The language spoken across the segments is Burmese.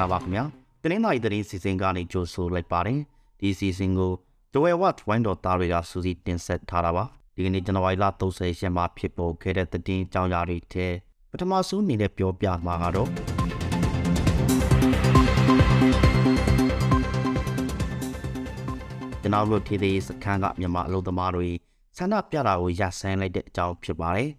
္ဂလာပါခင်ဗျာတနင်္လာရီသတင်းစီစဉ်ကနေကြိုဆိုလိုက်ပါတယ်ဒီစီစဉ်ကိုဒဝဲဝတ်ဝိုင်းတော်သားတွေကစူးစီးတင်ဆက်ထားတာပါဒီကနေ့ဇန်နဝါရီလ30ရက်မှာဖြစ်ပေါ်ခဲ့တဲ့သတင်းအကြောင်းအရာတွေထဲပထမဆုံးအနေနဲ့ပြောပြမှာကတော့ကျွန်တော်တို့ထေးသေးစခန်းကမြန်မာအလုပ်သမားတွေဆန္ဒပြတာကိုရပ်ဆိုင်းလိုက်တဲ့အကြောင်းဖြစ်ပါတယ်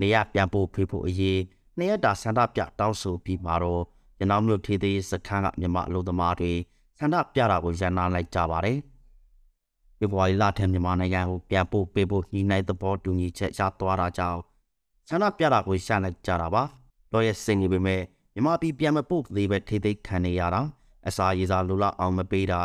နေရပြန်ဖို့ဖေးဖို့အရေးနှစ်ရက်တာဆန္ဒပြတောင်းဆိုပြီးမှာတော့ ရနောင်းမြို့ထေးသေးစခန်းကမြန်မာအလုပ်သမားတွေဆန္ဒပြတာကိုရန်နာလိုက်ကြပါတယ်။ဖေဖော်ဝါရီလထဲမြန်မာနိုင်ငံကိုပြန်ပို့ပေးဖို့ညီနိုင်သဘောတူညီချက်ရသွားတာကြောင့်ဆန္ဒပြတာကိုရှန့်လိုက်ကြတာပါ။လောရဲ့စိတ်နေပေမဲ့မြန်မာပြည်ပြန်မပို့သေးပဲထေးသေးခံနေရတာအစာရေစာလိုလောက်အောင်မပေးတာ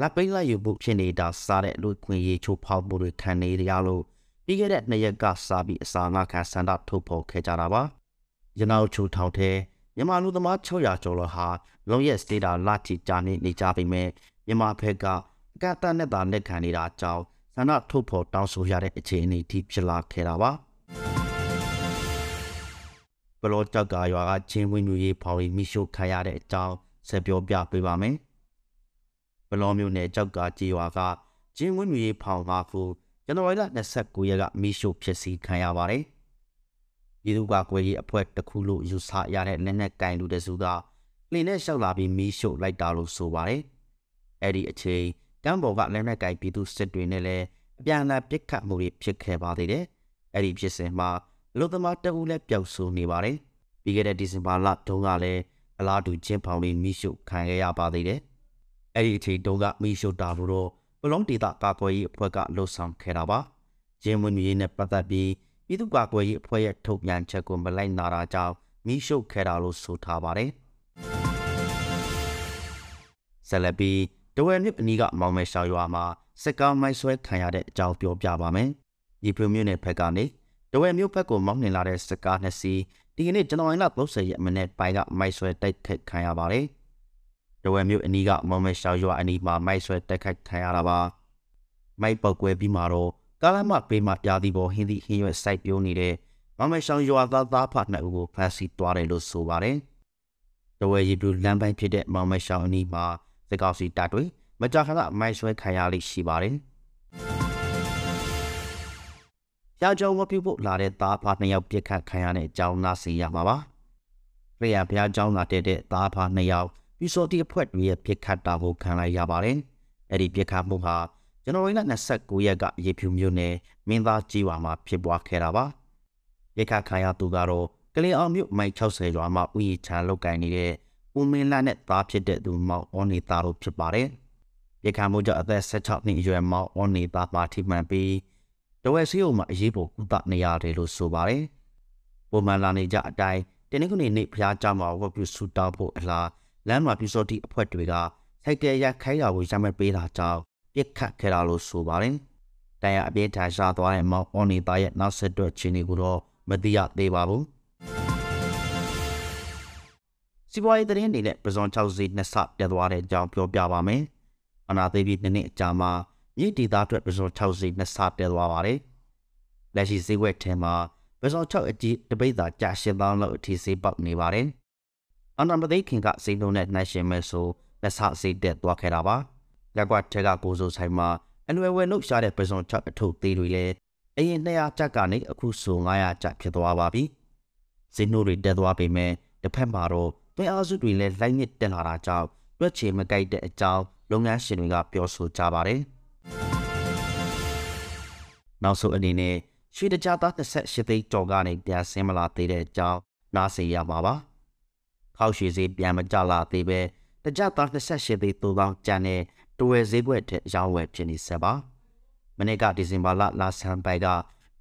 လက်ပိတ်လိုက်ယူဖို့ဖြစ်နေတာစားတဲ့လူခွင့်ရေးချိုးဖောက်မှုတွေခံနေရလို့ပြီးခဲ့တဲ့နှစ်ရက်ကစားပြီးအစာငါခံဆန္ဒထုတ်ဖော်ခဲ့ကြတာပါ။ရနောက်ချိုးထောင်တဲ့ မြန်မာလူသမား600ကျော်လောက်ဟာလုံရက်စတေတာလာချီကြာနေနေကြပေမဲ့မြန်မာဘက်ကအကန့်အသတ်နဲ့သာလက်ခံနေတာကြောင့်ဆန္ဒထုတ်ဖော်တောင်းဆိုရတဲ့အခြေအနေထိဖြစ်လာခဲ့တာပါဘလော့ကြောက်ကရွာကချင်းဝင်းမျိုးရေးဖော်ပြီးမိရှုခံရတဲ့အကြောင်းဆက်ပြောပြပေးပါမယ်ဘလော့မျိုးနယ်ကြောက်ကကြေးရွာကချင်းဝင်းမျိုးရေးဖော်ငါခုဇန်နဝါရီလ29ရက်ကမိရှုဖြစ်စီခံရပါတယ် ပြည်သူ့ကာကွယ်ရေးအဖွဲ့တစ်ခုလို့ယူဆရတဲ့လက်နက်ကင်လူတစုကလှင်နဲ့လျှောက်လာပြီးမီးရှို့လိုက်တာလို့ဆိုပါတယ်။အဲ့ဒီအချိန်ကမ်းပေါ်ကလက်နက်ကင်ပြည်သူစစ်တွေနဲ့လည်းအပြန်အလှန်ပစ်ခတ်မှုတွေဖြစ်ခဲ့ပါသေးတယ်။အဲ့ဒီဖြစ်စဉ်မှာလူသမားတအူးလည်းပျောက်ဆုံးနေပါတယ်။ပြီးခဲ့တဲ့ဒီဇင်ဘာလတုန်းကလည်းအလားတူချင်းဖောင်လေးမီးရှို့ခံခဲ့ရပါသေးတယ်။အဲ့ဒီအချိန်တုန်းကမီးရှို့တာလို့တော့ပလုံးဒေတာကာကွယ်ရေးအဖွဲ့ကလှုပ်ဆောင်ခဲ့တာပါ။ဂျင်းဝင်ကြီးနဲ့ပတ်သက်ပြီး ပြည်သူ့ကာကွယ်ရေးအဖွဲ့ရဲ့ထုတ်ပြန်ချက်ကိုမလိုက်နာတာကြောင့်မိရှုပ်ခဲ့တာလို့ဆိုထားပါတယ်။ဆက်လက်ပြီးတဝဲမြစ်အနီးကမောင်မဲရှောင်ရွာမှာစက်ကောင်းမိုက်ဆွဲခံရတဲ့အကြောင်းပြောပြပါမယ်။ဒီပရမြို့နယ်ဘက်ကနေတဝဲမြို့ဘက်ကိုမောင်းနှင်လာတဲ့စက်ကားနှစ်စီးဒီကနေ့ဇန်နဝါရီလ30ရက်မနေ့ပိုင်းကမိုက်ဆွဲတိုက်ခတ်ခံရပါတယ်။တဝဲမြို့အနီးကမောင်မဲရှောင်ရွာအနီးမှာမိုက်ဆွဲတိုက်ခတ်ခံရတာပါ။မိုက်ပောက်ကွဲပြီးမှတော့ ကားလမ်းမပေးမှပြားသည်ပေါ်ဟင်းသည့်ဟင်းရွက်စိုက်ပြိုးနေတဲ့မမရှောင်းရွာသားသားဖတ်နှစ်ဦးကိုဖမ်းဆီးသွားတယ်လို့ဆိုပါတယ်။တဝဲရီပြူလမ်းပိုင်းဖြစ်တဲ့မမရှောင်းအနီးမှာစကောက်စီတပ်တွေမကြာခဏမိုက်ဆွဲခံရလိရှိပါတယ်။ကြောင်ကြောင်မပြုတ်ဖို့လာတဲ့သားဖာနှစ်ယောက်ပြစ်ခတ်ခံရတဲ့အကြောင်းနားစီရမှာပါ။ရေရဘုရားကျောင်းလာတဲ့တဲ့သားဖာနှစ်ယောက်ပြီးစောတိအဖွဲ့တွေရဲ့ပြစ်ခတ်တာကိုခံလိုက်ရပါတယ်။အဲ့ဒီပြစ်ခတ်မှုဟာ ကျွန်တော်တို့29ရက်ကရေဖြူမြို့နယ်မင်းသားကြီးဝါမှာဖြစ်ပွားခဲ့တာပါရိခခါရသူကတော့ကလင်အောင်မြို့မိုင်60ရွာမှာဥယျာဉ်ချလောက်ကိုင်းနေတဲ့ဦးမင်းလာနဲ့သားဖြစ်တဲ့သူမောင်အောနေသားတို့ဖြစ်ပါတယ်ရိခမို့ကြောင့်အသက်16နှစ်အရွယ်မောင်အောနေသားပါထိမှန်ပြီးတဝက်စီယုံမှာအရေးပေါ်ကုသနေရတယ်လို့ဆိုပါတယ်ပုံမှန်လာနေကြအတိုင်းတနင်္ဂနွေနေ့ဘုရားကျောင်းမှာဝတ်ပြုဆုတောင်းဖို့အလားလမ်းမှာပြူစောတိအဖွဲ့တွေကစိုက်တဲရခိုင်းရာကိုရမ်းမဲ့ပေးတာကြောင့် ပြစ်ခတ်ခဲ့တာလို့ဆိုပါတယ်။တန်ရအပြင်းထန်ရှားသွားတဲ့မောင်အော်နီသားရဲ့နောက်ဆက်တွဲချင်းတွေကိုတော့မသိရသေးပါဘူး။စီးပွားရေးသတင်းတွေနဲ့ပဇွန်6စီနှစ်ဆပြတ်သွားတဲ့အကြောင်းပြောပြပါမယ်။အနာသိပြီးနှစ်နှစ်အကြာမှာမြစ်ဒေသအတွက်ပဇွန်6စီနှစ်ဆပြတ်သွားပါတယ်။လက်ရှိဈေးကွက်ထဲမှာပဇွန်6အကြီးတပိတ်သာကြာရှင်းသောင်းလောက်အထိဈေးပေါက်နေပါတယ်။အနာမသိခင်ကဈေးနှုန်းနဲ့နှိုင်းယှဉ်မဲ့ဆိုလက်ဆဈေးတက်သွားခဲ့တာပါ။ ရက်ကွက်ထဲကကိုစိုးဆိုင်မှာအလွယ်ဝယ်နှုတ်ရှားတဲ့ပစုံချက်အထုပ်သေးတွေလည်းအရင်200ကျပ်ကနေအခုဆို900ကျပ်ဖြစ်သွားပါပြီ။ဈေးနှုန်းတွေတက်သွားပေမဲ့တစ်ဖက်မှာတော့တွင်အားစုတွေလည်းလိုက်နစ်တက်လာတာကြောင့်တွက်ချေမကြိုက်တဲ့အကြောင်းလုပ်ငန်းရှင်တွေကပြောဆိုကြပါတယ်။နောက်ဆုံးအနေနဲ့ရွှေတကြသား28သိန်းကျော်ကနေပြန်ဆင်းမလာသေးတဲ့အကြောင်းနားစေရမှာပါ။ခောက်ရွှေဈေးပြန်မကျလာသေးပဲတကြသား28သိန်းသို့သောကျန်တဲ့ တဝယ်ဈေးကွက်ထက်ရောင်းဝယ်ဖြစ်နေဆက်ပါမနေ့ကဒီဇင်ဘာလလာဆန်ပိုင်က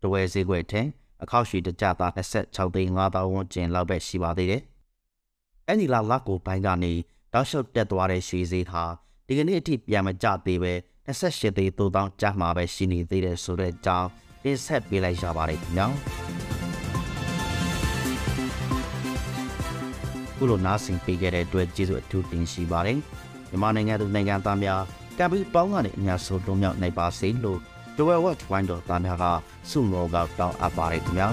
တဝယ်ဈေးကွက်ထက်အခောက်ရွှေတကြသား26သိန်း5000ဝန်းကျင်လောက်ပဲရှိပါသေးတယ်အဲ့ဒီလာလက်ကိုဘိုင်းကနေတောက်လျှောက်တက်သွားတဲ့ရွှေဈေးဟာဒီကနေ့အထိပြန်မကျသေးပဲ28သိန်း3000ကျမှပဲရှိနေသေးတယ်ဆိုတဲ့အကြောင်းတင်ဆက်ပေးလိုက်ရပါတယ်ခင်ဗျာခုလိုနားဆင်ပေးခဲ့တဲ့အတွက်ကျေးဇူးအထူးတင်ရှိပါတယ် မြန်မာနိုင်ငံသူနိုင်ငံသားများကပ်ပြီးပေါင်းကနေအများဆုံးလုံးမြောက်နိုင်ပါစေလို့ Dwell Watch Wine တော်သားများကဆုမောကတောင်းအပ်ပါတယ်ခင်ဗျာ